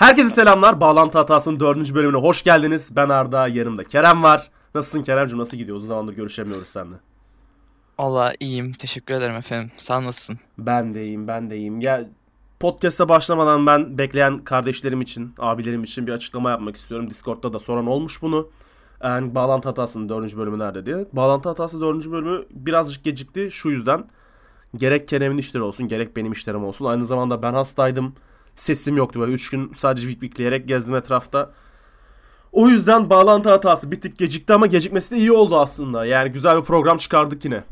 Herkese selamlar. Bağlantı hatasının dördüncü bölümüne hoş geldiniz. Ben Arda, yanımda Kerem var. Nasılsın Kerem'cim? Nasıl gidiyor? Uzun zamandır görüşemiyoruz seninle. Valla iyiyim. Teşekkür ederim efendim. Sen nasılsın? Ben de iyiyim, ben de iyiyim. Ya podcast'a başlamadan ben bekleyen kardeşlerim için, abilerim için bir açıklama yapmak istiyorum. Discord'da da soran olmuş bunu. Yani bağlantı hatasının dördüncü bölümü nerede diye. Bağlantı hatası dördüncü bölümü birazcık gecikti şu yüzden. Gerek Kerem'in işleri olsun, gerek benim işlerim olsun. Aynı zamanda ben hastaydım. Sesim yoktu böyle 3 gün sadece vik vikleyerek gezdim etrafta. O yüzden bağlantı hatası bir tık gecikti ama gecikmesi de iyi oldu aslında. Yani güzel bir program çıkardık yine.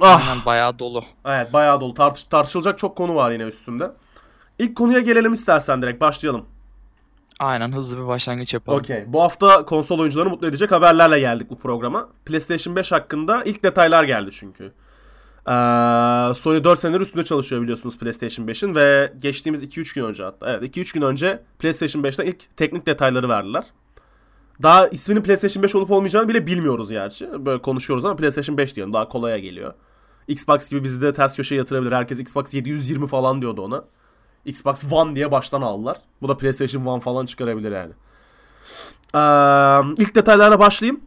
Ah. Aynen bayağı dolu. Evet bayağı dolu. Tartış tartışılacak çok konu var yine üstümde. İlk konuya gelelim istersen direkt başlayalım. Aynen hızlı bir başlangıç yapalım. Okey. Bu hafta konsol oyuncularını mutlu edecek haberlerle geldik bu programa. PlayStation 5 hakkında ilk detaylar geldi çünkü. Ee, Sony 4 senedir üstünde çalışıyor biliyorsunuz PlayStation 5'in ve geçtiğimiz 2-3 gün önce hatta evet 2-3 gün önce PlayStation 5'ten ilk teknik detayları verdiler. Daha isminin PlayStation 5 olup olmayacağını bile bilmiyoruz gerçi. Böyle konuşuyoruz ama PlayStation 5 diyorum. Daha kolaya geliyor. Xbox gibi bizi de ters köşeye yatırabilir. Herkes Xbox 720 falan diyordu ona. Xbox One diye baştan aldılar. Bu da PlayStation One falan çıkarabilir yani. Ee, ilk detaylara başlayayım.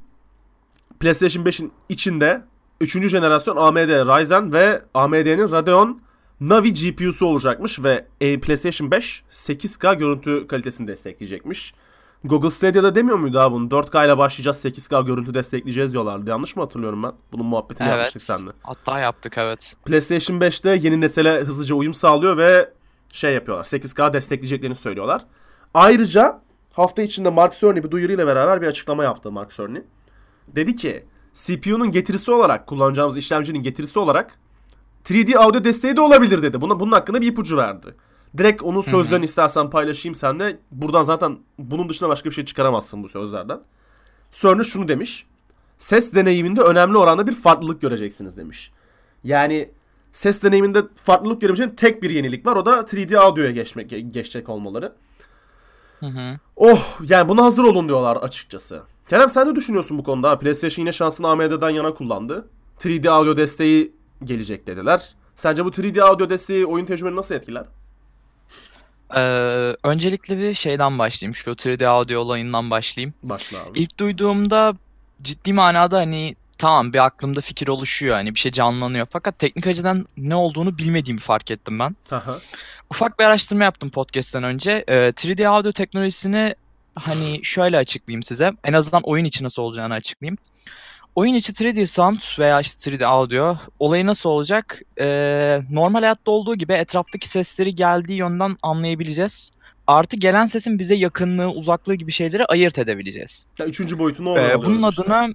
PlayStation 5'in içinde 3. jenerasyon AMD Ryzen ve AMD'nin Radeon Navi GPU'su olacakmış ve PlayStation 5 8K görüntü kalitesini destekleyecekmiş. Google Stadia'da demiyor muydu abi bunu? 4K ile başlayacağız 8K görüntü destekleyeceğiz diyorlardı. Yanlış mı hatırlıyorum ben? Bunun muhabbetini evet. yapmıştık seninle. Hatta yaptık evet. PlayStation 5'te yeni nesile hızlıca uyum sağlıyor ve şey yapıyorlar. 8K destekleyeceklerini söylüyorlar. Ayrıca hafta içinde Mark Cerny bir duyuruyla beraber bir açıklama yaptı Mark Cerny. Dedi ki CPU'nun getirisi olarak kullanacağımız işlemcinin getirisi olarak 3D audio desteği de olabilir dedi. Buna bunun hakkında bir ipucu verdi. Direkt onun sözlerini istersen paylaşayım sen de. Buradan zaten bunun dışında başka bir şey çıkaramazsın bu sözlerden. Cerny şunu demiş. Ses deneyiminde önemli oranda bir farklılık göreceksiniz demiş. Yani ses deneyiminde farklılık görebileceğin tek bir yenilik var. O da 3D audio'ya geçmek geçecek olmaları. Hı hı. Oh yani buna hazır olun diyorlar açıkçası. Kerem sen ne düşünüyorsun bu konuda? PlayStation yine şansını AMD'den yana kullandı. 3D audio desteği gelecek dediler. Sence bu 3D audio desteği oyun tecrübeni nasıl etkiler? Ee, öncelikle bir şeyden başlayayım. Şu 3D audio olayından başlayayım. Başla abi. İlk duyduğumda ciddi manada hani tamam bir aklımda fikir oluşuyor hani bir şey canlanıyor. Fakat teknik açıdan ne olduğunu bilmediğimi fark ettim ben. Aha. Ufak bir araştırma yaptım podcast'ten önce. Ee, 3D audio teknolojisini hani şöyle açıklayayım size. En azından oyun içi nasıl olacağını açıklayayım. Oyun içi 3D sound veya işte 3D audio olayı nasıl olacak? Ee, normal hayatta olduğu gibi etraftaki sesleri geldiği yönden anlayabileceğiz. Artı gelen sesin bize yakınlığı, uzaklığı gibi şeyleri ayırt edebileceğiz. Ya üçüncü boyutunu Ee, oradan bunun işte. adına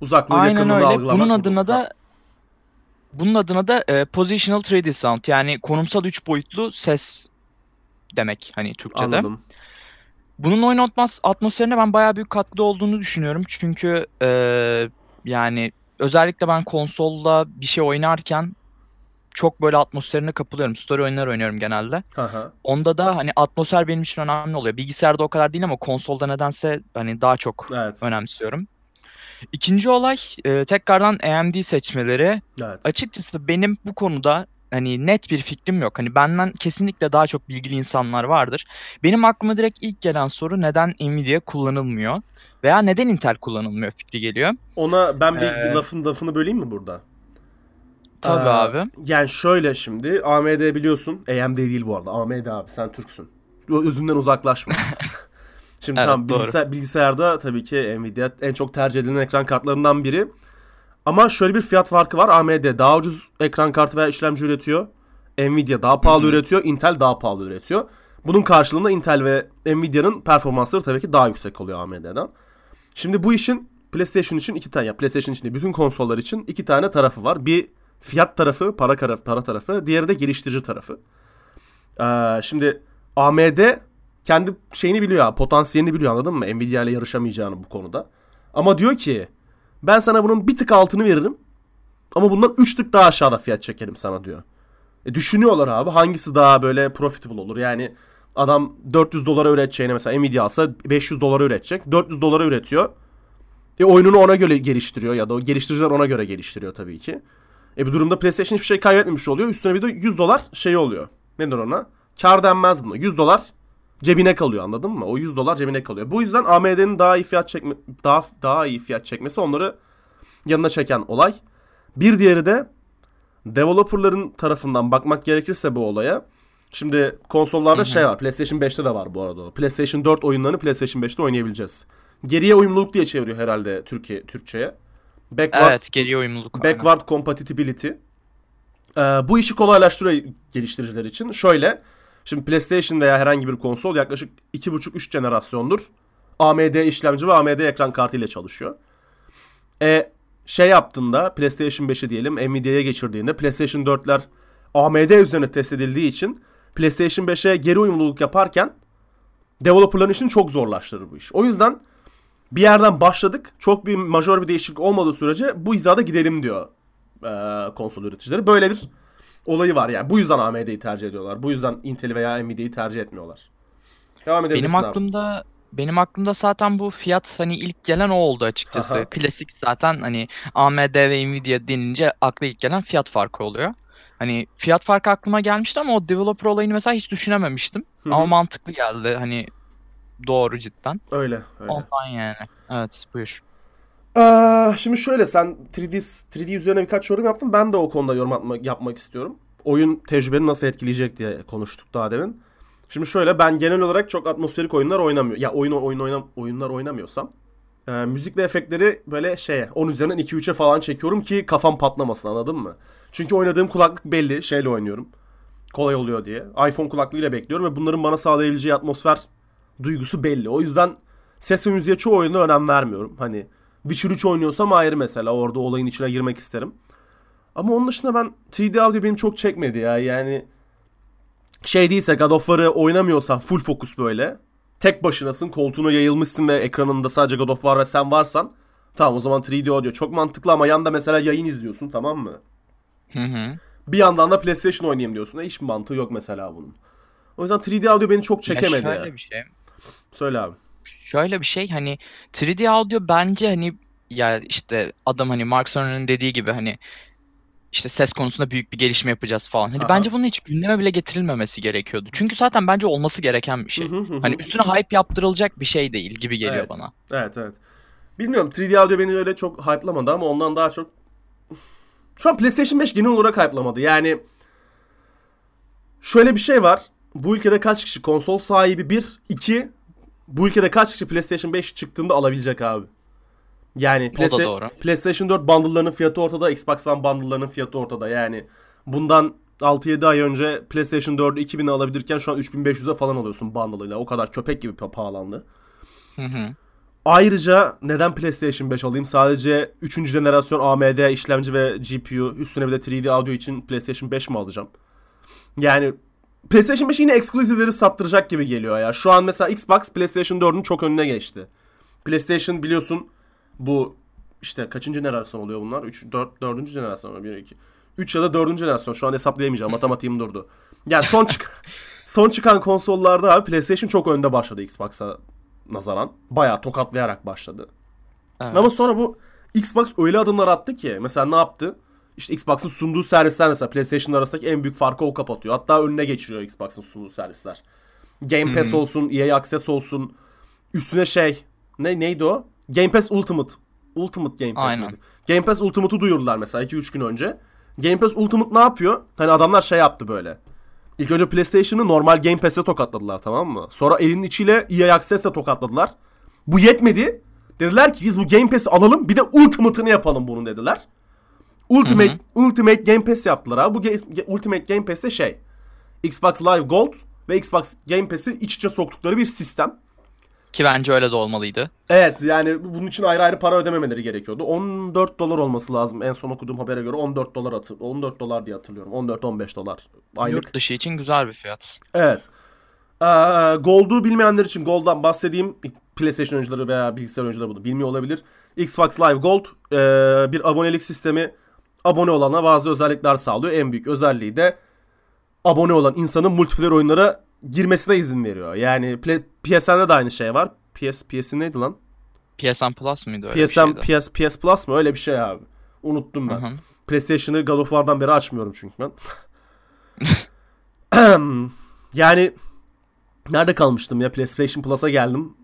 uzaklığı aynen yakınlığını öyle. algılamak. Bunun bu adına durumda. da bunun adına da e, positional 3D sound yani konumsal üç boyutlu ses demek hani Türkçe'de. Anladım. Bunun oyun atmos atmosferine ben bayağı büyük katkıda olduğunu düşünüyorum. Çünkü eee, yani özellikle ben konsolda bir şey oynarken çok böyle atmosferine kapılıyorum. Story oyunlar oynuyorum genelde. Aha. Onda da hani atmosfer benim için önemli oluyor. Bilgisayarda o kadar değil ama konsolda nedense hani daha çok Evet. önemsiyorum. İkinci olay eee, tekrardan AMD seçmeleri. Evet. Açıkçası benim bu konuda hani net bir fikrim yok. Hani benden kesinlikle daha çok bilgili insanlar vardır. Benim aklıma direkt ilk gelen soru neden Nvidia kullanılmıyor veya neden Intel kullanılmıyor fikri geliyor. Ona ben bir Ee, lafın lafını böleyim mi burada? Tabii Ee, abi. Yani şöyle şimdi AMD biliyorsun. AMD değil bu arada. AMD abi sen Türksün. Özünden uzaklaşma. şimdi Evet, tam doğru. bilgisayar, bilgisayarda tabii ki Nvidia en çok tercih edilen ekran kartlarından biri. Ama şöyle bir fiyat farkı var. AMD daha ucuz ekran kartı veya işlemci üretiyor. Nvidia daha pahalı Hı hı. üretiyor. Intel daha pahalı üretiyor. Bunun karşılığında Intel ve Nvidia'nın performansları tabii ki daha yüksek oluyor AMD'den. Şimdi bu işin PlayStation için iki tane ya PlayStation için değil, bütün konsollar için iki tane tarafı var. Bir fiyat tarafı, para tarafı, para tarafı, diğeri de geliştirici tarafı. Ee, şimdi AMD kendi şeyini biliyor, potansiyelini biliyor anladın mı? Nvidia ile yarışamayacağını bu konuda. Ama diyor ki ben sana bunun bir tık altını veririm ama bundan 3 tık daha aşağıda fiyat çekerim sana diyor. E düşünüyorlar abi hangisi daha böyle profitable olur. Yani adam 400 dolara üreteceğine mesela Nvidia alsa 500 dolara üretecek. 400 dolara üretiyor. E oyununu ona göre geliştiriyor ya da o geliştiriciler ona göre geliştiriyor tabii ki. E bu durumda PlayStation hiçbir şey kaybetmemiş oluyor. Üstüne bir de 100 dolar şey oluyor. Nedir ona? Kar denmez buna. 100 dolar cebine kalıyor anladın mı? O 100 dolar cebine kalıyor. Bu yüzden AMD'nin daha iyi fiyat çekme daha daha iyi fiyat çekmesi onları yanına çeken olay. Bir diğeri de developerların tarafından bakmak gerekirse bu olaya. Şimdi konsollarda şey var. PlayStation 5'te de var bu arada. PlayStation 4 oyunlarını PlayStation 5'te oynayabileceğiz. Geriye uyumluluk diye çeviriyor herhalde Türkiye Türkçeye. Backward, Evet geriye uyumluluk. aynen. backward compatibility. Ee, bu işi kolaylaştırıyor geliştiriciler için. Şöyle. Şimdi PlayStation veya herhangi bir konsol yaklaşık 2,5-3 jenerasyondur. AMD işlemci ve AMD ekran kartı ile çalışıyor. E şey yaptığında PlayStation 5'i diyelim Nvidia'ya geçirdiğinde PlayStation 4'ler AMD üzerine test edildiği için PlayStation 5'e geri uyumluluk yaparken developerların işini çok zorlaştırır bu iş. O yüzden bir yerden başladık. Çok bir majör bir değişiklik olmadığı sürece bu hizada gidelim diyor eee, konsol üreticileri. Böyle bir olayı var yani. Bu yüzden AMD'yi tercih ediyorlar. Bu yüzden Intel'i veya Nvidia'yı tercih etmiyorlar. Devam edebilirsin Benim abi. aklımda benim aklımda zaten bu fiyat hani ilk gelen o oldu açıkçası. Aha. Klasik zaten hani AMD ve Nvidia denince akla ilk gelen fiyat farkı oluyor. Hani fiyat farkı aklıma gelmişti ama o developer olayını mesela hiç düşünememiştim. Hı hı. Ama mantıklı geldi hani doğru cidden. Öyle öyle. Ondan yani. Evet buyur. Şimdi şöyle sen 3D 3D üzerine birkaç yorum yaptın. Ben de o konuda yorum atma- yapmak istiyorum. Oyun tecrübeni nasıl etkileyecek diye konuştuk daha demin. Şimdi şöyle ben genel olarak çok atmosferik oyunlar oynamıyor. Ya oyun oyun oyna, oyunlar oynamıyorsam e, müzik ve efektleri böyle şeye 10 üzerinden 2-3'e falan çekiyorum ki kafam patlamasın anladın mı? Çünkü oynadığım kulaklık belli şeyle oynuyorum. Kolay oluyor diye. iPhone kulaklığıyla bekliyorum ve bunların bana sağlayabileceği atmosfer duygusu belli. O yüzden ses ve müziğe çoğu oyunda önem vermiyorum. Hani Witcher 3 oynuyorsam ayrı mesela orada olayın içine girmek isterim. Ama onun dışında ben 3D audio benim çok çekmedi ya. Yani şey değilse God of War'ı oynamıyorsan full fokus böyle. Tek başınasın koltuğuna yayılmışsın ve ekranında sadece God of War ve sen varsan tamam o zaman 3D audio çok mantıklı ama yanda mesela yayın izliyorsun tamam mı? Hı hı. Bir yandan da PlayStation oynayayım diyorsun. E, hiçbir mantığı yok mesela bunun. O yüzden 3D audio beni çok Ya çekemedi şöyle ya. bir şey. Söyle abi. Şöyle bir şey hani 3D audio bence hani ya işte adam hani Mark Cerner'ın dediği gibi hani işte ses konusunda büyük bir gelişme yapacağız falan. Hani Aha. bence bunun hiç gündeme bile getirilmemesi gerekiyordu. Çünkü zaten bence olması gereken bir şey. Hı hı hı hı. Hani üstüne hype yaptırılacak bir şey değil gibi geliyor Evet. bana. Evet evet. Bilmiyorum 3D audio beni öyle çok hype'lamadı ama ondan daha çok şu an PlayStation 5 genel olarak hype'lamadı. Yani şöyle bir şey var. Bu ülkede kaç kişi konsol sahibi? Bir, iki. Bu ülkede kaç kişi PlayStation 5 çıktığında alabilecek abi? Yani Playsta-. PlayStation 4 bundle'larının fiyatı ortada, Xbox One bundle'larının fiyatı ortada. Yani bundan 6-7 ay önce PlayStation 4'ü 2000'e alabilirken şu an 3500'e falan alıyorsun bundle'ıyla. O kadar köpek gibi pa- pahalandı. Hı hı. Ayrıca neden PlayStation 5 alayım? Sadece 3. jenerasyon AMD işlemci ve GPU üstüne bir de 3D audio için PlayStation 5 mi alacağım? Yani PlayStation 5 yine eksklusivleri sattıracak gibi geliyor ya. Şu an mesela Xbox PlayStation 4'ün çok önüne geçti. PlayStation biliyorsun bu işte kaçıncı jenerasyon oluyor bunlar? 3 4 4. jenerasyon mu? 1 2 3 ya da 4. jenerasyon. Şu an hesaplayamayacağım. Matematiğim durdu. Yani son çık son çıkan konsollarda abi PlayStation çok önde başladı Xbox'a nazaran. Bayağı tokatlayarak başladı. Evet. Ama sonra bu Xbox öyle adımlar attı ki mesela ne yaptı? İşte Xbox'ın sunduğu servisler mesela PlayStation arasındaki en büyük farkı o kapatıyor. Hatta önüne geçiriyor Xbox'ın sunduğu servisler. Game Pass olsun, EA Access olsun. Üstüne şey ne neydi o? Game Pass Ultimate. Ultimate Game Pass Aynen. miydi? Game Pass Ultimate'ı duyurdular mesela 2-3 gün önce. Game Pass Ultimate ne yapıyor? Hani adamlar şey yaptı böyle. İlk önce PlayStation'ı normal Game Pass'e tokatladılar tamam mı? Sonra elinin içiyle EA Access'le tokatladılar. Bu yetmedi. Dediler ki biz bu Game Pass'i alalım bir de Ultimate'ını yapalım bunun dediler. Ultimate Ultimate Game Pass yaptılar abi. Bu Ga- Ultimate Game Pass'te şey. Xbox Live Gold ve Xbox Game Pass'i iç içe soktukları bir sistem. Ki bence öyle de olmalıydı. Evet yani bunun için ayrı ayrı para ödememeleri gerekiyordu. 14 dolar olması lazım. En son okuduğum habere göre 14 dolar atı 14 dolar diye hatırlıyorum. 14-15 dolar aylık. Yurt dışı için güzel bir fiyat. Evet. Ee, Gold'u bilmeyenler için Gold'dan bahsedeyim. PlayStation oyuncuları veya bilgisayar oyuncuları bunu bilmiyor olabilir. Xbox Live Gold e, bir abonelik sistemi. Abone olana bazı özellikler sağlıyor. En büyük özelliği de abone olan insanın multiplayer oyunlara girmesine izin veriyor. Yani PSN'de de aynı şey var. PS PS'in neydi lan? PSN Plus mıydı öyle PSN bir şeydi? PS PS Plus mı? Öyle bir şey abi. Unuttum ben. Hı hı. PlayStation'ı God of War'dan beri açmıyorum çünkü ben. yani Nerede kalmıştım ya? PlayStation Plus'a geldim.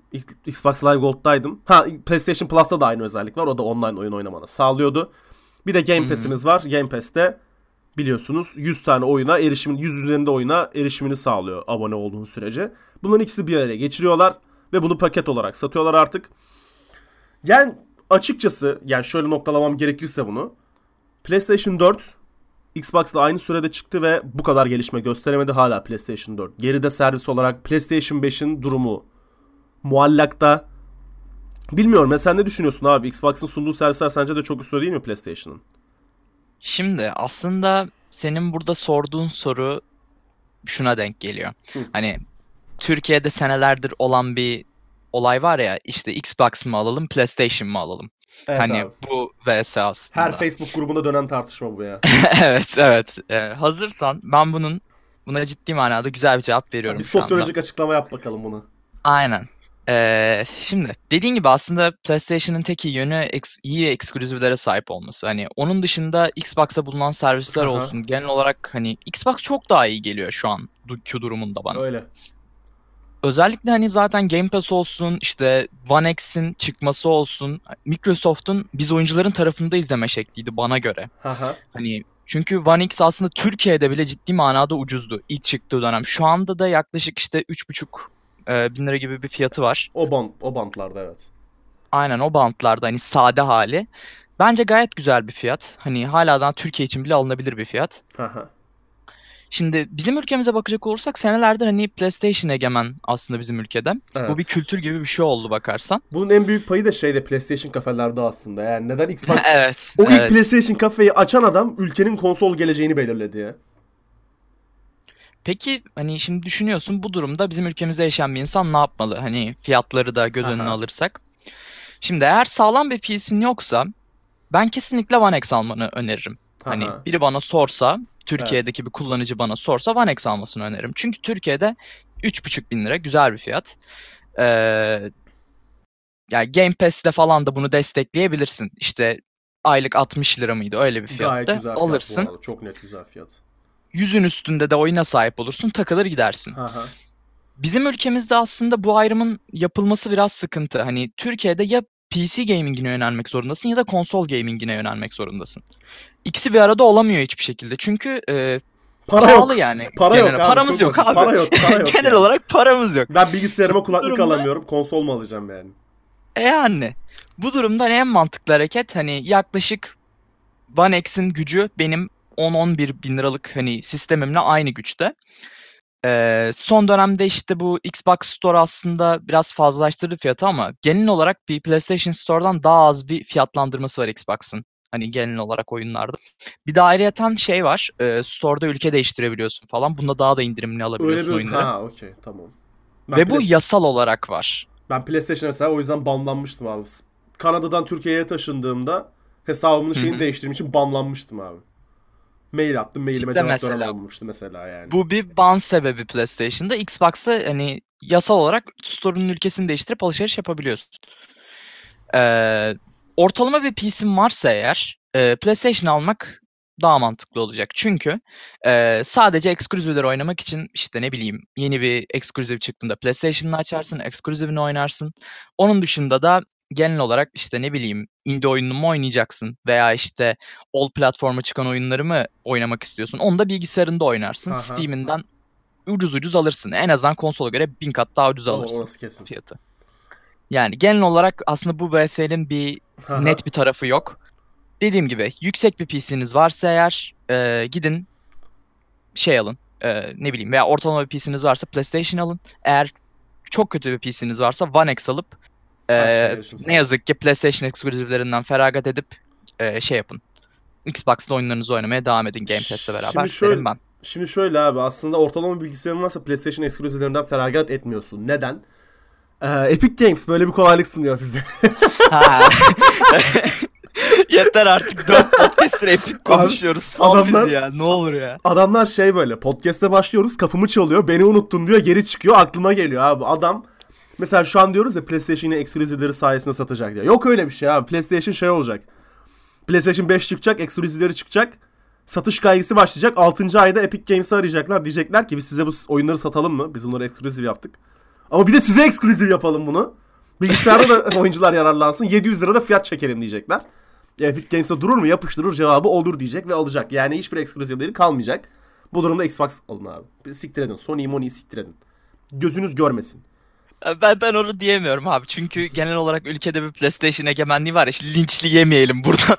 Xbox Live Gold'daydım. Ha PlayStation Plus'ta da aynı özellik var. O da online oyun oynamanı sağlıyordu. Bir de Game Pass'imiz var. Game Pass'te biliyorsunuz 100 tane oyuna erişimin 100 üzerinde oyuna erişimini sağlıyor abone olduğun sürece. Bunların ikisi bir araya geçiriyorlar ve bunu paket olarak satıyorlar artık. Yani açıkçası yani şöyle noktalamam gerekirse bunu. PlayStation 4 Xbox'la aynı sürede çıktı ve bu kadar gelişme gösteremedi hala PlayStation 4. Geride servis olarak PlayStation 5'in durumu muallakta. Bilmiyorum mesela ne düşünüyorsun abi? Xbox'ın sunduğu servisler sence de çok üstüne değil mi PlayStation'ın? Şimdi aslında senin burada sorduğun soru şuna denk geliyor. Hı. Hani Türkiye'de senelerdir olan bir olay var ya işte Xbox mı alalım PlayStation mı alalım? Evet hani abi. bu vs aslında. Her Facebook grubunda dönen tartışma bu ya. evet evet. Ee, hazırsan ben bunun buna ciddi manada güzel bir cevap veriyorum bir anda. sosyolojik açıklama yap bakalım bunu. Aynen. Ee, şimdi dediğin gibi aslında PlayStation'ın tek iyi yönü ex- iyi ekskluzivlere sahip olması. Hani onun dışında Xbox'ta bulunan servisler Aha. olsun. Genel olarak hani Xbox çok daha iyi geliyor şu an Q durumunda bana. Öyle. Özellikle hani zaten Game Pass olsun, işte One X'in çıkması olsun, Microsoft'un biz oyuncuların tarafında izleme şekliydi bana göre. Haha. Hani çünkü One X aslında Türkiye'de bile ciddi manada ucuzdu ilk çıktığı dönem. Şu anda da yaklaşık işte 3,5 e, bin lira gibi bir fiyatı var. O band, o bantlarda evet. Aynen o bantlarda hani sade hali. Bence gayet güzel bir fiyat. Hani hala daha Türkiye için bile alınabilir bir fiyat. Şimdi bizim ülkemize bakacak olursak senelerdir hani PlayStation egemen aslında bizim ülkede. Evet. Bu bir kültür gibi bir şey oldu bakarsan. Bunun en büyük payı da şeyde PlayStation kafelerde aslında. Yani neden Xbox evet. O ilk evet. PlayStation kafeyi açan adam ülkenin konsol geleceğini belirledi ya. Peki hani şimdi düşünüyorsun bu durumda bizim ülkemizde yaşayan bir insan ne yapmalı? Hani fiyatları da göz önüne Aha. alırsak. Şimdi eğer sağlam bir PC'nin yoksa ben kesinlikle One X almanı öneririm. Hani Aha. biri bana sorsa, Türkiye'deki bir kullanıcı bana sorsa One X almasını öneririm. Çünkü Türkiye'de 3,5 bin lira güzel bir fiyat. Ee, yani Game Pass'te falan da bunu destekleyebilirsin. İşte aylık 60 lira mıydı öyle bir Gayet fiyatta. güzel fiyat Alırsın. arada. Çok net güzel fiyat. Yüzün üstünde de oyuna sahip olursun. Takılır gidersin. Haha. Bizim ülkemizde aslında bu ayrımın yapılması biraz sıkıntı. Hani Türkiye'de ya PC gaming'ine yönelmek zorundasın ya da konsol gaming'ine yönelmek zorundasın. İkisi bir arada olamıyor hiçbir şekilde. Çünkü e, Para pahalı yok. yani. Para genel- yok abi. Paramız yok abi. Para yok. Para yok Genel yani. olarak paramız yok. Ben bilgisayarıma Şimdi kulaklık durumda- alamıyorum. Konsol mu alacağım yani? E yani bu durumda en mantıklı hareket hani yaklaşık One X'in gücü benim 10-11 bin liralık hani sistemimle aynı güçte. Ee, son dönemde işte bu Xbox Store aslında biraz fazlalaştırdı fiyatı ama genel olarak bir PlayStation Store'dan daha az bir fiyatlandırması var Xbox'ın. Hani genel olarak oyunlarda. Bir de ayrıyeten şey var. E, Store'da ülke değiştirebiliyorsun falan. Bunda daha da indirimli Öyle alabiliyorsun bir oyunları. Ha okey tamam. Ben Ve bu Play- yasal olarak var. Ben PlayStation mesela o yüzden banlanmıştım abi. Kanada'dan Türkiye'ye taşındığımda hesabımın şeyini hı. değiştirdiğim için banlanmıştım abi. Mail attım. Mailime İşte cevap mesela. mesela yani. Bu bir ban sebebi PlayStation'da. Xbox'ta hani yasal olarak store'un ülkesini değiştirip alışveriş yapabiliyorsun. Ee, ortalama bir PC'in varsa eğer e, PlayStation almak daha mantıklı olacak. Çünkü e, sadece ekskluzivleri oynamak için işte ne bileyim yeni bir ekskluziv çıktığında PlayStation'ını açarsın, ekskluzivini oynarsın. Onun dışında da genel olarak işte ne bileyim indie oyununu mu oynayacaksın veya işte all platforma çıkan oyunları mı oynamak istiyorsun? Onu da bilgisayarında oynarsın. Aha. Steam'inden ucuz ucuz alırsın. En azından konsola göre bin kat daha ucuz O- alırsın Orası kesin. fiyatı. Yani genel olarak aslında bu VS'nin bir Aha. net bir tarafı yok. Dediğim gibi yüksek bir PC'niz varsa eğer e, gidin şey alın. e, ne bileyim veya ortalama bir PC'niz varsa PlayStation alın. Eğer çok kötü bir PC'niz varsa One X alıp e, erişim ne yazık ki PlayStation ekskluzivlerinden feragat edip e, şey yapın. Xbox'ta oyunlarınızı oynamaya devam edin Game Pass'le beraber Şimdi şöyle- ben. Şimdi şöyle abi aslında ortalama bilgisayarın varsa PlayStation ekskluzivlerinden feragat etmiyorsun. Neden? Ee, Epic Games böyle bir kolaylık sunuyor bize. Yeter artık 4 podcast'tir Epic konuşuyoruz. Sal adamlar- bizi ya ne olur ya. Adamlar şey böyle podcast'te başlıyoruz kapımı çalıyor beni unuttun diyor geri çıkıyor aklıma geliyor abi adam mesela şu an diyoruz ya PlayStation yine sayesinde satacak diye. Yok öyle bir şey abi PlayStation şey olacak. PlayStation 5 çıkacak ekskluzivleri çıkacak. Satış kaygısı başlayacak. 6. ayda Epic Games'i arayacaklar. Diyecekler ki biz size bu oyunları satalım mı? Biz bunları eksklusif yaptık. Ama bir de size eksklusif yapalım bunu. Bilgisayarda da oyuncular yararlansın. 700 lirada fiyat çekelim diyecekler. Epic Games'e durur mu? Yapıştırır cevabı olur diyecek ve alacak. Yani hiçbir eksklusifleri kalmayacak. Bu durumda Xbox alın abi. Siktir edin. Sony Moni'yi siktir edin. Gözünüz görmesin. Ben ben onu diyemiyorum abi. Çünkü genel olarak ülkede bir PlayStation egemenliği var. İşte linçli yemeyelim buradan.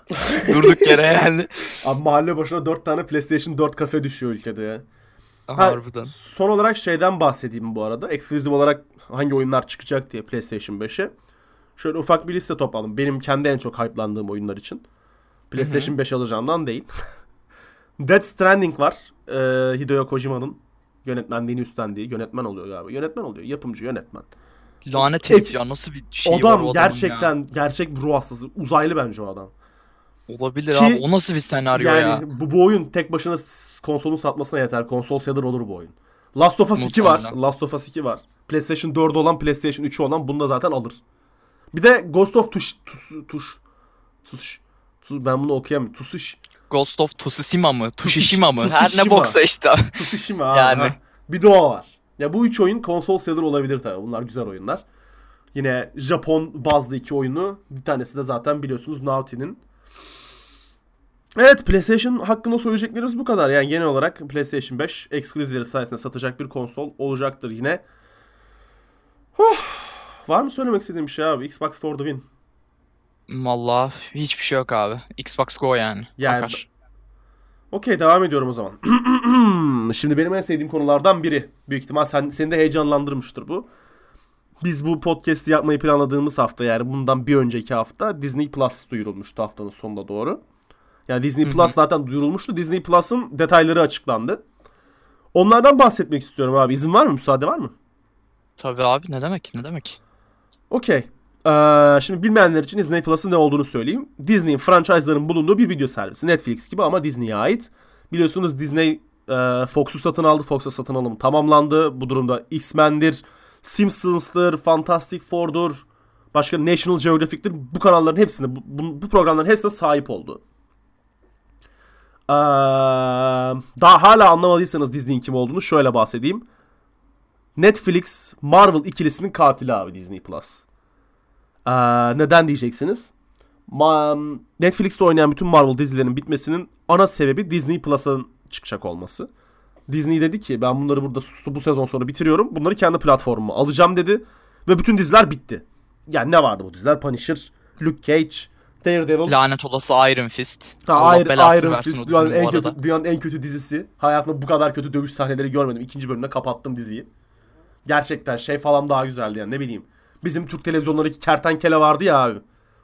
Durduk yere yani. Abi mahalle başına 4 tane PlayStation 4 kafe düşüyor ülkede ya. Ha, Harbiden. Son olarak şeyden bahsedeyim bu arada. Ekskluzif olarak hangi oyunlar çıkacak diye PlayStation 5'e. Şöyle ufak bir liste topladım. Benim kendi en çok hype'landığım oyunlar için. PlayStation 5 alacağımdan değil. Death Stranding var. Ee, Hideo Kojima'nın yönetmenliğini üstlendiği. Yönetmen oluyor galiba. Yönetmen oluyor. Yapımcı, yönetmen. Lanet herif ya nasıl bir şey var o adam adamın gerçekten ya. gerçek bir ruh hastası. Uzaylı bence o adam. Olabilir Ki- abi. O nasıl bir senaryo yani ya? bu, bu oyun tek başına konsolun satmasına yeter. Konsol seller olur bu oyun. Last of Us 2 var. Last of Us 2 var. PlayStation 4 olan, PlayStation 3 olan bunu da zaten alır. Bir de Ghost of Tush Tush Tush Tush Tush- ben bunu okuyamıyorum. Tusuş. Ghost of Tsushima mı? Tsushima mı? Her ne boksa işte. Tsushima. Yani. ha. Bir o var. Ya bu üç oyun konsol seller olabilir tabii. Bunlar güzel oyunlar. Yine Japon bazlı iki oyunu. Bir tanesi de zaten biliyorsunuz Naughty'nin. Evet PlayStation hakkında söyleyeceklerimiz bu kadar. Yani genel olarak PlayStation 5 ekskluzivleri sayesinde satacak bir konsol olacaktır yine. Huh. Var mı söylemek istediğim bir şey abi? Xbox for the win. Vallahi hiçbir şey yok abi. Xbox Go yani. Yani- Akar. Okey devam ediyorum o zaman. Şimdi benim en sevdiğim konulardan biri. Büyük ihtimal sen, seni de heyecanlandırmıştır bu. Biz bu podcast'i yapmayı planladığımız hafta yani bundan bir önceki hafta Disney Plus duyurulmuştu haftanın sonuna doğru. Yani Disney. Plus zaten duyurulmuştu. Disney Plus'ın detayları açıklandı. Onlardan bahsetmek istiyorum abi. İzin var mı? Müsaade var mı? Tabii abi ne demek ne demek. Okey. Ee, şimdi bilmeyenler için Disney Plus'ın ne olduğunu söyleyeyim. Disney'in franchise'ların bulunduğu bir video servisi. Netflix gibi ama Disney'e ait. Biliyorsunuz Disney e, Fox'u satın aldı. Fox'a satın alımı tamamlandı. Bu durumda X-Men'dir, Simpsons'tır, Fantastic Four'dur, başka National Geographic'tir. Bu kanalların hepsine, bu, bu, bu programların hepsine sahip oldu. Ee, daha hala anlamadıysanız Disney'in kim olduğunu şöyle bahsedeyim. Netflix Marvel ikilisinin katili abi Disney Plus. Ee, neden diyeceksiniz? Ma- Netflix'te oynayan bütün Marvel dizilerinin bitmesinin ana sebebi Disney Plus'ın çıkacak olması. Disney dedi ki ben bunları burada bu sezon sonra bitiriyorum. Bunları kendi platformuma alacağım dedi. Ve bütün diziler bitti. Yani ne vardı bu diziler? Punisher, Luke Cage, Daredevil. Lanet olası Iron Fist. Ha, Allah Iron, Iron Fist dünyanın en arada. kötü dünyanın en kötü dizisi. Hayatımda bu kadar kötü dövüş sahneleri görmedim. İkinci bölümde kapattım diziyi. Gerçekten şey falan daha güzeldi yani ne bileyim. Bizim Türk televizyonlarındaki kertenkele vardı ya abi.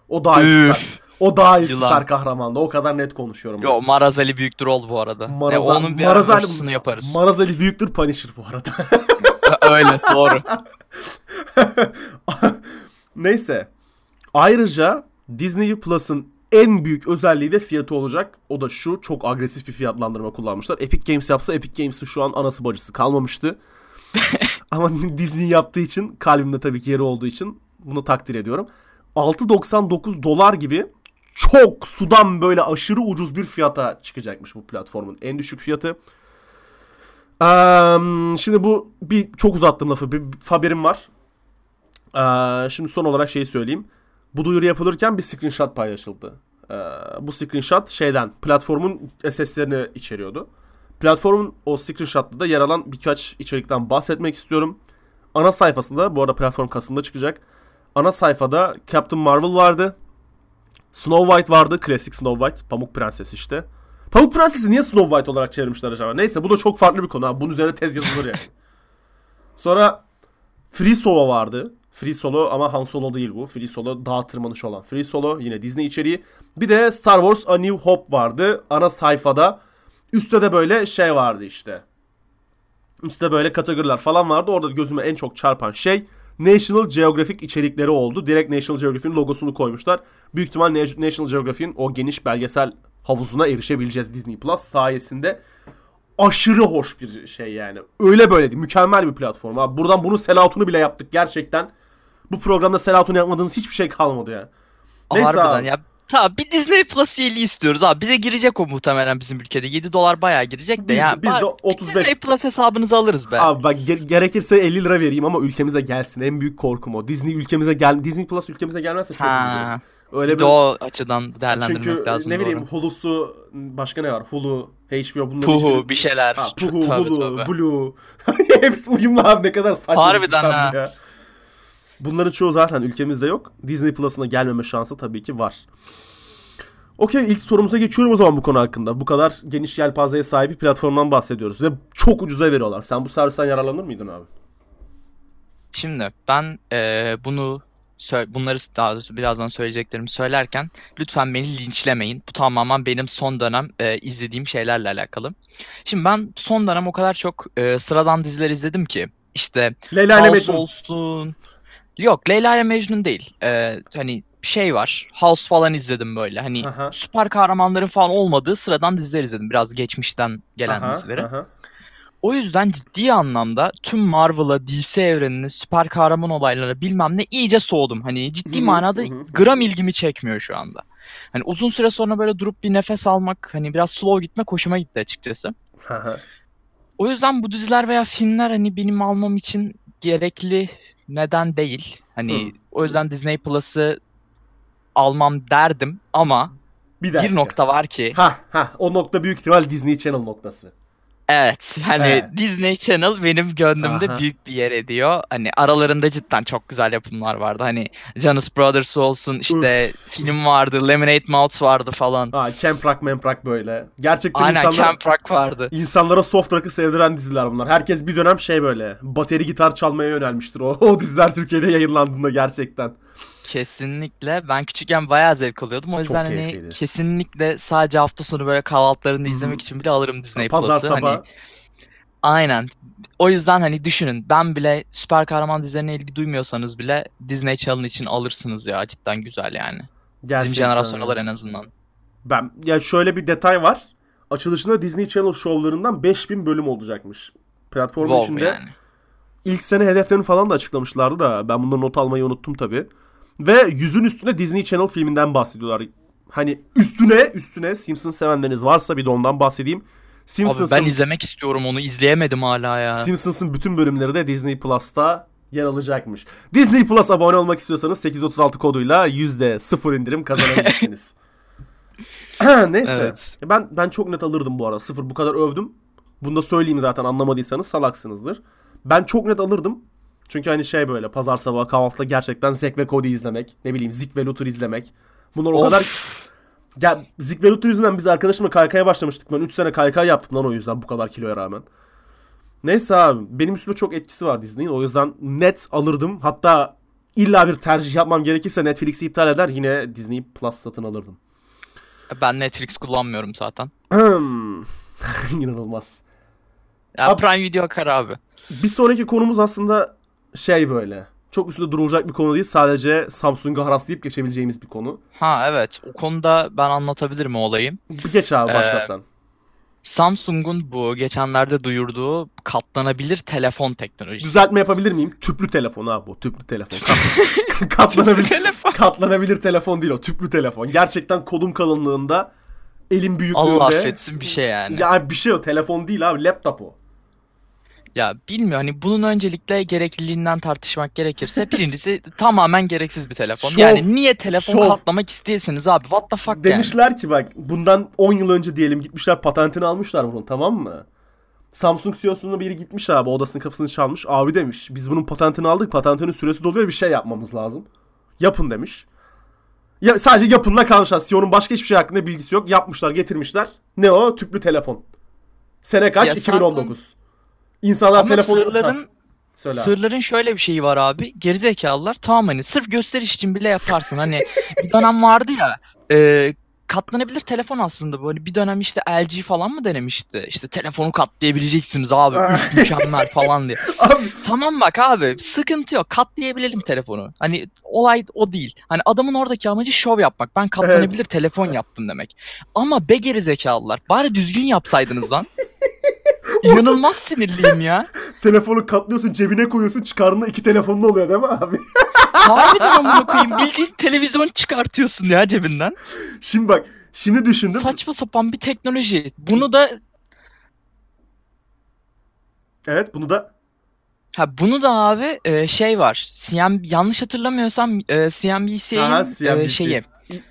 O daha iyi süper. O daha iyi Yılan. süper kahramandı. O kadar net konuşuyorum. Yo Marazali büyük troll bu arada. Maraza- e, onun bir Marazali- Marazali... yaparız. Marazali büyüktür Punisher bu arada. Öyle doğru. Neyse. Ayrıca Disney Plus'ın en büyük özelliği de fiyatı olacak. O da şu çok agresif bir fiyatlandırma kullanmışlar. Epic Games yapsa Epic Games'in şu an anası bacısı kalmamıştı. Ama Disney yaptığı için kalbimde tabii ki yeri olduğu için bunu takdir ediyorum. 6.99 dolar gibi çok sudan böyle aşırı ucuz bir fiyata çıkacakmış bu platformun en düşük fiyatı. Eee, şimdi bu bir çok uzattım lafı. Bir haberim var. Eee, şimdi son olarak şeyi söyleyeyim. Bu duyuru yapılırken bir screenshot paylaşıldı. Eee, bu screenshot şeyden platformun SS'lerini içeriyordu. Platformun o screenshot'ta da yer alan birkaç içerikten bahsetmek istiyorum. Ana sayfasında bu arada platform Kasım'da çıkacak. Ana sayfada Captain Marvel vardı. Snow White vardı. Klasik Snow White. Pamuk Prenses işte. Pamuk Prenses'i niye Snow White olarak çevirmişler acaba? Neyse bu da çok farklı bir konu. Ha. Bunun üzerine tez yazılır yani. Sonra Free Solo vardı. Free Solo ama Han Solo değil bu. Free Solo dağ tırmanışı olan Free Solo. Yine Disney içeriği. Bir de Star Wars A New Hope vardı. Ana sayfada. Üstte de böyle şey vardı işte. Üstte böyle kategoriler falan vardı. Orada gözüme en çok çarpan şey National Geographic içerikleri oldu. Direkt National Geographic'in logosunu koymuşlar. Büyük ihtimal Na- National Geographic'in o geniş belgesel havuzuna erişebileceğiz Disney Plus sayesinde. Aşırı hoş bir şey yani. Öyle böyle değil. Mükemmel bir platform. Abi. Buradan bunun selatunu bile yaptık gerçekten. Bu programda selatunu yapmadığınız hiçbir şey kalmadı ya. Neyse Harbiden abi. ya Tamam bir Disney Plus üyeliği istiyoruz abi. Bize girecek o muhtemelen bizim ülkede. 7 dolar bayağı girecek de Biz, yani. biz de bari 35 Disney Plus hesabınızı alırız be. Abi bak ge- gerekirse 50 lira vereyim ama ülkemize gelsin. En büyük korkum o. Disney ülkemize gel Disney Plus ülkemize gelmezse çok üzülürüm. ha. Öyle Bir de o açıdan değerlendirmek çünkü lazım. ne doğru. bileyim Hulu'su başka ne var? Hulu, HBO bunların Puhu hiçbiri- bir şeyler. Ha, Puhu, Tövbe Hulu, tövbe. Blue. Hepsi uyumlu abi ne kadar saçma bir Harbiden sistem ha. ya. Bunların çoğu zaten ülkemizde yok. Disney Plus'ına gelmeme şansı tabii ki var. Okey ilk sorumuza geçiyorum o zaman bu konu hakkında. Bu kadar geniş yelpazeye sahip bir platformdan bahsediyoruz ve çok ucuza veriyorlar. Sen bu servisten yararlanır mıydın abi? Şimdi ben eee, bunu bunları daha doğrusu birazdan söyleyeceklerimi söylerken lütfen beni linçlemeyin. Bu tamamen benim son dönem eee, izlediğim şeylerle alakalı. Şimdi ben son dönem o kadar çok eee, sıradan diziler izledim ki işte Leyla House olsun. Yok Leyla ile Mecnun değil. Eee, hani şey var. House falan izledim böyle. Hani Aha. süper kahramanların falan olmadığı sıradan diziler izledim. Biraz geçmişten gelen Aha, dizileri. aha. O yüzden ciddi anlamda tüm Marvel'a, DC evrenini, süper kahraman olaylarına bilmem ne iyice soğudum. Hani ciddi manada gram ilgimi çekmiyor şu anda. Hani uzun süre sonra böyle durup bir nefes almak, hani biraz slow gitmek hoşuma gitti açıkçası. O yüzden bu diziler veya filmler hani benim almam için gerekli neden değil. Hani Hı. o yüzden Disney Plus'ı almam derdim ama Bir dakika. bir nokta var ki Ha ha o nokta büyük ihtimal Disney Channel noktası. Evet hani Evet. Disney Channel benim gönlümde Aha. büyük bir yer ediyor. Hani aralarında cidden çok güzel yapımlar vardı. Hani Jonas Brothers olsun işte film vardı, Lemonade Mouth vardı falan. Ha Camp Rock, Mamp Rock böyle. Gerçekten Aynen insanlara, Camp Rock vardı. insanlara soft rock'ı sevdiren diziler bunlar. Herkes bir dönem şey böyle bateri gitar çalmaya yönelmiştir o, o diziler Türkiye'de yayınlandığında gerçekten. Kesinlikle. Ben küçükken bayağı zevk alıyordum. O yüzden hani keyifliydi. kesinlikle sadece hafta sonu böyle kahvaltılarında izlemek için bile alırım Disney Pazar Plus'ı. sabahı. Hani aynen. O yüzden hani düşünün ben bile süper kahraman dizilerine ilgi duymuyorsanız bile Disney Channel için alırsınız ya. Cidden güzel yani. Bizim Gerçekten jenerasyonlar ya. en azından. Ben ya şöyle bir detay var. Açılışında Disney Channel şovlarından 5000 bölüm olacakmış. Platformun Wow içinde yani. ilk sene hedeflerini falan da açıklamışlardı da ben bunları not almayı unuttum tabi. Ve yüzün üstüne Disney Channel filminden bahsediyorlar. Hani üstüne üstüne Simpsons sevenleriniz varsa bir de ondan bahsedeyim. Abi Simpsons'ın ben izlemek istiyorum onu. izleyemedim hala ya. Simpsons'ın bütün bölümleri de Disney Plus'ta yer alacakmış. Disney Plus abone olmak istiyorsanız 836 koduyla %0 indirim kazanabilirsiniz. Neyse. Evet. Ben ben çok net alırdım bu arada. Sıfır bu kadar övdüm. Bunu da söyleyeyim zaten anlamadıysanız salaksınızdır. Ben çok net alırdım. Çünkü hani şey böyle pazar sabahı kahvaltıda gerçekten Zack ve Cody izlemek. Ne bileyim Zik ve Luther izlemek. Bunlar o Of. kadar... Ya Zik ve Luther yüzünden biz arkadaşımla kaykaya başlamıştık. Ben 3 sene kaykay yaptım lan o yüzden bu kadar kiloya rağmen. Neyse abi benim üstüme çok etkisi var Disney'in. O yüzden net alırdım. Hatta illa bir tercih yapmam gerekirse Netflix'i iptal eder yine Disney Plus satın alırdım. Ben Netflix kullanmıyorum zaten. İnanılmaz. Ya Abi- Prime Video akar abi. Bir sonraki konumuz aslında şey böyle. Çok üstünde durulacak bir konu değil. Sadece Samsung'a haraslayıp geçebileceğimiz bir konu. Ha evet. O konuda ben anlatabilirim o olayı. Geç abi başla Ee, sen. Samsung'un bu geçenlerde duyurduğu katlanabilir telefon teknolojisi. Düzeltme yapabilir miyim? Tüplü telefon abi bu. Tüplü telefon. Kat- katlanabilir, telefon. katlanabilir telefon değil o. Tüplü telefon. Gerçekten kolum kalınlığında elim büyüklüğünde. Allah affetsin bir şey yani. Ya, Ya bir şey o. Telefon değil abi. Laptop o. bilmiyorum hani bunun öncelikle gerekliliğinden tartışmak gerekirse birincisi tamamen gereksiz bir telefon. Şov. Yani niye telefon Şov. katlamak isteyesiniz abi? What the fuck yani? Demişler ki bak bundan 10 yıl önce diyelim gitmişler patentini almışlar bunun tamam mı? Samsung CEO'sunun biri gitmiş abi odasının kapısını çalmış. Abi demiş biz bunun patentini aldık patentinin süresi doluyor bir şey yapmamız lazım. Yapın demiş. Ya, sadece yapınla kalmışlar. CEO'nun başka hiçbir şey hakkında bilgisi yok. Yapmışlar getirmişler. Ne o? Tüplü telefon. Sene kaç? Ya 2019. İnsanlar Ama telefonu... sırların söyle. Sırların şöyle bir şeyi var abi. Gerizekalılar tamam hani sırf gösteriş için bile yaparsın. Hani bir dönem vardı ya e, katlanabilir telefon aslında bu. Hani bir dönem işte LG falan mı denemişti? İşte telefonu katlayabileceksiniz abi. Mükemmel falan diye. Abi, Tamam bak abi sıkıntı yok. Katlayabilelim telefonu. Hani olay o değil. Hani adamın oradaki amacı şov yapmak. Ben katlanabilir telefon yaptım demek. Ama be gerizekalılar bari düzgün yapsaydınız lan. İnanılmaz sinirliyim ya. Telefonu katlıyorsun cebine koyuyorsun çıkarında iki telefonun oluyor değil mi abi? Harbiden amına koyayım. Bildiğin televizyon çıkartıyorsun ya cebinden. Şimdi bak şimdi düşündüm. Saçma sapan bir teknoloji. Bunu da Evet bunu da ha bunu da abi e, şey var. CM yanlış hatırlamıyorsam e, CNBC'nin CNBC. e, şeyi.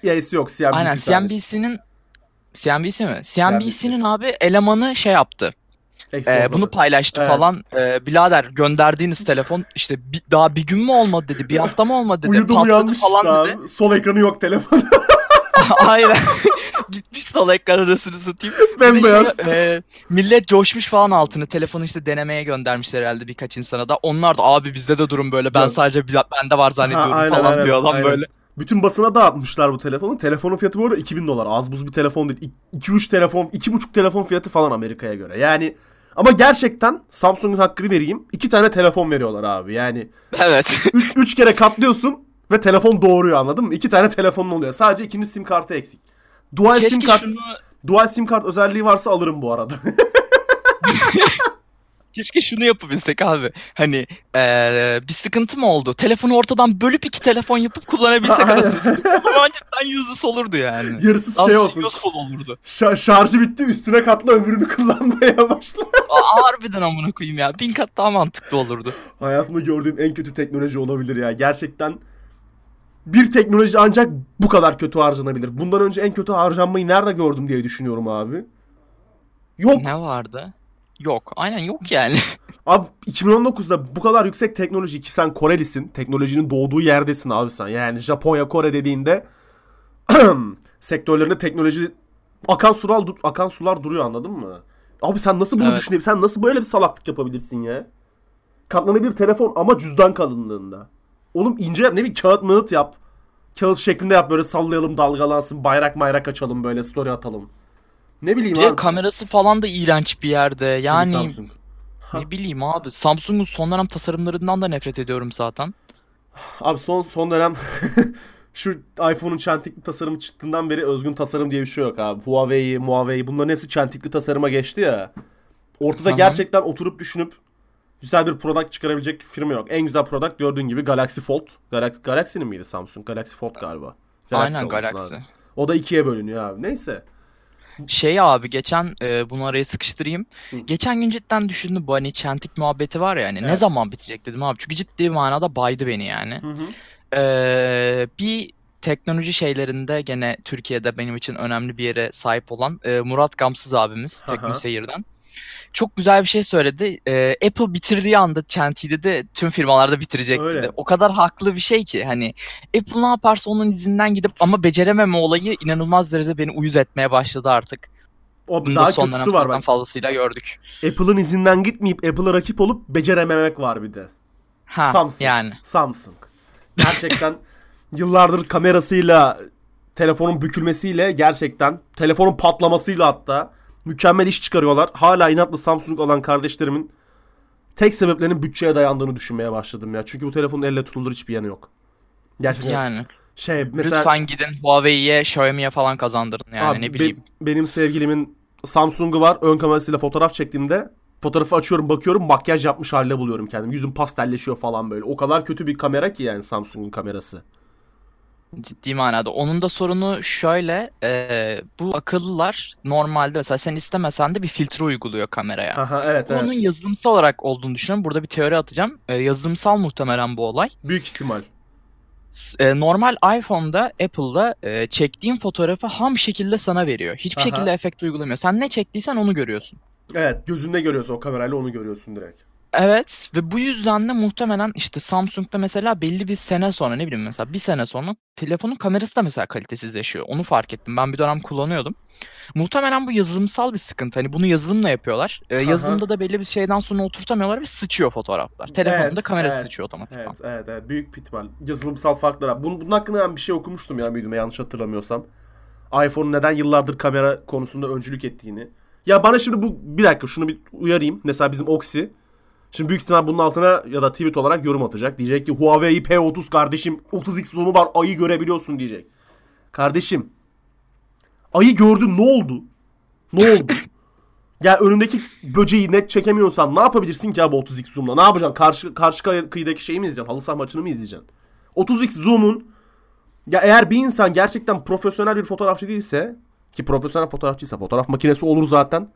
Y'si yok CNBC Aynen. CNBC'nin CNBC mi? CNBC'nin abi elemanı şey yaptı. E, bunu paylaştı Evet. falan. E, birader gönderdiğiniz telefon işte bir, daha bir gün mü olmadı dedi. Bir hafta mı olmadı dedi. Uyudum patladı uyanmış falan dedi. Sol ekranı yok telefon. Aynen. Gitmiş sol ekran arasını satayım. De Bembeyaz. şey, e, millet coşmuş falan altını. Telefonu işte denemeye göndermişler herhalde birkaç insana da. Onlar da abi bizde de durum böyle. Ben sadece bende var zannediyorum Ha, aynen, falan aynen, diyor adam aynen. böyle. Bütün basına dağıtmışlar bu telefonu. Telefonun fiyatı bu arada 2000 dolar. Az buz bir telefon değil. 2-3 telefon, 2,5 telefon fiyatı falan Amerika'ya göre. Yani ama gerçekten Samsung'un hakkını vereyim. iki tane telefon veriyorlar abi. Yani Evet. 3 kere katlıyorsun ve telefon doğuruyor anladın mı? İki tane telefonun oluyor. Sadece ikinci sim kartı eksik. Dual sim Keşke kart şunu dual sim kart özelliği varsa alırım bu arada. keşke şunu yapabilsek abi. Hani eee, bir sıkıntı mı oldu? Telefonu ortadan bölüp iki telefon yapıp kullanabilsek arasında. O zaman cidden useless olurdu yani. Yarısı Daha şey olsun. useful olurdu. Şa- şarjı bitti üstüne katla öbürünü kullanmaya başla. Aa, harbiden amına koyayım ya. Bin kat daha mantıklı olurdu. Hayatımda gördüğüm en kötü teknoloji olabilir ya. Gerçekten bir teknoloji ancak bu kadar kötü harcanabilir. Bundan önce en kötü harcanmayı nerede gördüm diye düşünüyorum abi. Yok. Ne vardı? Yok. Aynen yok yani. Abi 2019'da bu kadar yüksek teknoloji ki sen Korelisin. Teknolojinin doğduğu yerdesin abi sen. Yani Japonya, Kore dediğinde sektörlerinde teknoloji akan sular akan sular duruyor anladın mı? Abi sen nasıl bunu Evet. düşünebilirsin? Sen nasıl böyle bir salaklık yapabilirsin ya? Katlanabilir telefon ama cüzdan kalınlığında. Oğlum ince yap ne bileyim kağıt mağıt yap. Kağıt şeklinde yap böyle sallayalım dalgalansın bayrak mayrak açalım böyle story atalım. Ne bileyim abi. kamerası falan da iğrenç bir yerde. Şimdi Yani Samsung. ne bileyim abi. Samsung'un son dönem tasarımlarından da nefret ediyorum zaten. Abi son son dönem şu iPhone'un çentikli tasarımı çıktığından beri özgün tasarım diye bir şey yok abi. Huawei, Huawei bunların hepsi çentikli tasarıma geçti ya. Ortada Aha. gerçekten oturup düşünüp güzel bir product çıkarabilecek firma yok. En güzel product gördüğün gibi Galaxy Fold. Galaxy, Galaxy'nin miydi Samsung? Galaxy Fold galiba. Galaxy Aynen Galaxy. lazım. O da ikiye bölünüyor abi. Neyse. Şey abi geçen e, bunu araya sıkıştırayım. Hı. Geçen gün cidden düşündüm bu hani çentik muhabbeti var ya hani ne Evet. zaman bitecek dedim abi. Çünkü ciddi manada baydı beni yani. Hı hı. Ee, bir teknoloji şeylerinde gene Türkiye'de benim için önemli bir yere sahip olan e, Murat Gamsız abimiz. Teknoseyir'den. Çok güzel bir şey söyledi. Ee, Apple bitirdiği anda çentiyi dedi tüm firmalarda bitirecek dedi. O kadar haklı bir şey ki hani Apple ne yaparsa onun izinden gidip ama becerememe olayı inanılmaz derecede beni uyuz etmeye başladı artık. O Bunu daha da son dönem kötüsü var zaten bak. fazlasıyla gördük. Apple'ın izinden gitmeyip Apple'a rakip olup becerememek var bir de. Ha Samsung. yani. Samsung. Gerçekten yıllardır kamerasıyla, telefonun bükülmesiyle gerçekten telefonun patlamasıyla hatta mükemmel iş çıkarıyorlar. Hala inatla Samsung olan kardeşlerimin tek sebeplerinin bütçeye dayandığını düşünmeye başladım ya. Çünkü bu telefonun elle tutulur hiçbir yanı yok. Gerçekten Yani. şey mesela Lütfen gidin Huawei'ye, Xiaomi'ye falan kazandırın yani Abi, ne be- bileyim. benim sevgilimin Samsung'u var. Ön kamerasıyla fotoğraf çektiğimde fotoğrafı açıyorum bakıyorum makyaj yapmış halde buluyorum kendimi. Yüzüm pastelleşiyor falan böyle. O kadar kötü bir kamera ki yani Samsung'un kamerası. Ciddi manada. Onun da sorunu şöyle. e, bu akıllılar normalde mesela sen istemesen de bir filtre uyguluyor kameraya. Aha evet Bunun evet. yazılımsal olarak olduğunu düşünüyorum. Burada bir teori atacağım. E, yazılımsal muhtemelen bu olay. Büyük ihtimal. E, normal iPhone'da, Apple'da e, çektiğin fotoğrafı ham şekilde sana veriyor. Hiçbir Aha. şekilde efekt uygulamıyor. Sen ne çektiysen onu görüyorsun. Evet gözünde görüyorsun o kamerayla onu görüyorsun direkt. Evet ve bu yüzden de muhtemelen işte Samsung'da mesela belli bir sene sonra ne bileyim mesela bir sene sonra telefonun kamerası da mesela kalitesizleşiyor. Onu fark ettim. Ben bir dönem kullanıyordum. Muhtemelen bu yazılımsal bir sıkıntı. Hani bunu yazılımla yapıyorlar. Ee, yazılımda da belli bir şeyden sonra oturtamıyorlar ve sıçıyor fotoğraflar. Telefonda Evet, kamerası evet, sıçıyor otomatikman. Evet evet evet büyük bir ihtimal. Yazılımsal farklar. Bunun, bunun hakkında ben bir şey okumuştum ya büyüdüğümde yanlış hatırlamıyorsam. iPhone'un neden yıllardır kamera konusunda öncülük ettiğini. Ya bana şimdi bu bir dakika şunu bir uyarayım. Mesela bizim Oxy. Şimdi büyük ihtimal bunun altına ya da tweet olarak yorum atacak. Diyecek ki Huawei P30 kardeşim 30x zoom'u var ayı görebiliyorsun diyecek. Kardeşim ayı gördün ne oldu? Ne oldu? Ya önündeki böceği net çekemiyorsan ne yapabilirsin ki abi 30x zoom'la? Ne yapacaksın? Karşı karşı kıy- kıyıdaki şeyi mi izleyeceksin? Halı saha maçını mı izleyeceksin? 30x zoom'un ya eğer bir insan gerçekten profesyonel bir fotoğrafçı değilse ki profesyonel fotoğrafçıysa fotoğraf makinesi olur zaten.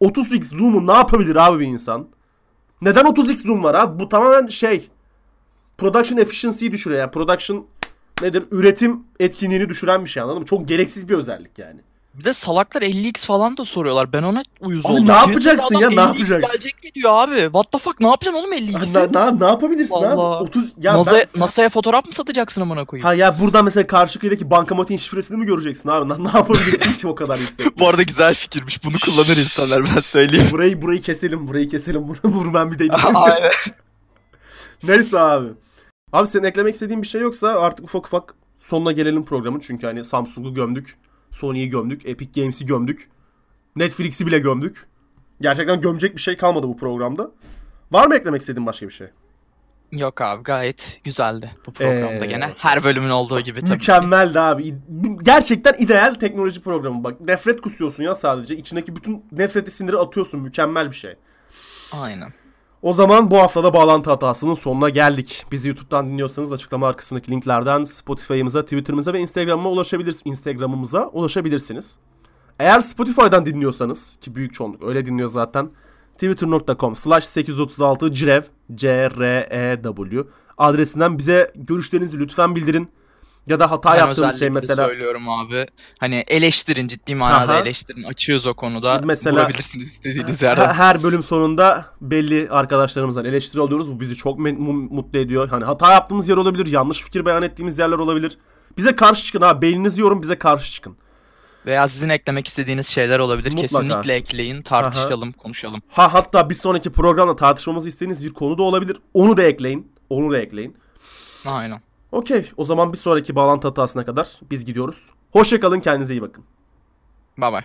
30x zoom'u ne yapabilir abi bir insan? Neden 30x zoom var abi? Bu tamamen şey production efficiency'yi düşürüyor. Yani production nedir? Üretim etkinliğini düşüren bir şey anladın mı? Çok gereksiz bir özellik yani. Bir de salaklar 50x falan da soruyorlar. Ben ona uyuz Abi oldum. ne yapacaksın ya, ne 50x yapacaksın? gelecek mi diyor abi. What the fuck ne yapacaksın oğlum 50x'i? Ne, ne, ne yapabilirsin abi? Vallahi. 30 ya NASA, ben- NASA'ya fotoğraf mı satacaksın amına koyayım? Ha ya buradan mesela karşı kıyıdaki bankamatiğin şifresini mi göreceksin abi? Ne, ne yapabilirsin ki o kadar yüksek? Bu arada güzel fikirmiş. Bunu kullanır insanlar ben söyleyeyim. burayı burayı keselim, burayı keselim. Bunu vur ben bir deneyeyim. Aynen. Neyse abi. Abi senin eklemek istediğin bir şey yoksa artık ufak ufak sonuna gelelim programın. Çünkü hani Samsung'u gömdük, Sony'yi gömdük, Epic Games'i gömdük. Netflix'i bile gömdük. Gerçekten gömecek bir şey kalmadı bu programda. Var mı eklemek istediğin başka bir şey? Yok abi gayet güzeldi bu programda Ee, gene. Her bölümün olduğu gibi tabii. Mükemmeldi abi. Gerçekten ideal teknoloji programı. Bak nefret kusuyorsun ya sadece. İçindeki bütün nefreti siniri atıyorsun. Mükemmel bir şey. Aynen. O zaman bu haftada bağlantı hatasının sonuna geldik. Bizi YouTube'dan dinliyorsanız açıklama kısmındaki linklerden Spotify'ımıza, Twitter'ımıza ve Instagram'ıma ulaşabilirsiniz. Instagram'ımıza ulaşabilirsiniz. Eğer Spotify'dan dinliyorsanız ki büyük çoğunluk öyle dinliyor zaten. Twitter.com slash 836 cirev C-R-E-W adresinden bize görüşlerinizi lütfen bildirin. Ya da hata Ben yaptığınız şey mesela söylüyorum abi. Hani eleştirin ciddi manada Aha. eleştirin. Açıyoruz o konuda. Mesela- Vurabilirsiniz istediğiniz yerden. her bölüm sonunda belli arkadaşlarımızdan eleştiri alıyoruz. Bu bizi çok mutlu ediyor. Hani hata yaptığımız yer olabilir, yanlış fikir beyan ettiğimiz yerler olabilir. Bize karşı çıkın ha. Beyninizi yorum bize karşı çıkın. Veya sizin eklemek istediğiniz şeyler olabilir. Mutlaka. Kesinlikle ekleyin. Tartışalım, konuşalım. Ha hatta bir sonraki programda tartışmamızı istediğiniz bir konu da olabilir. Onu da ekleyin. Onu da ekleyin. Aynen. Okey. O zaman bir sonraki bağlantı hatasına kadar biz gidiyoruz. Hoşçakalın. Kendinize iyi bakın. Bye bye.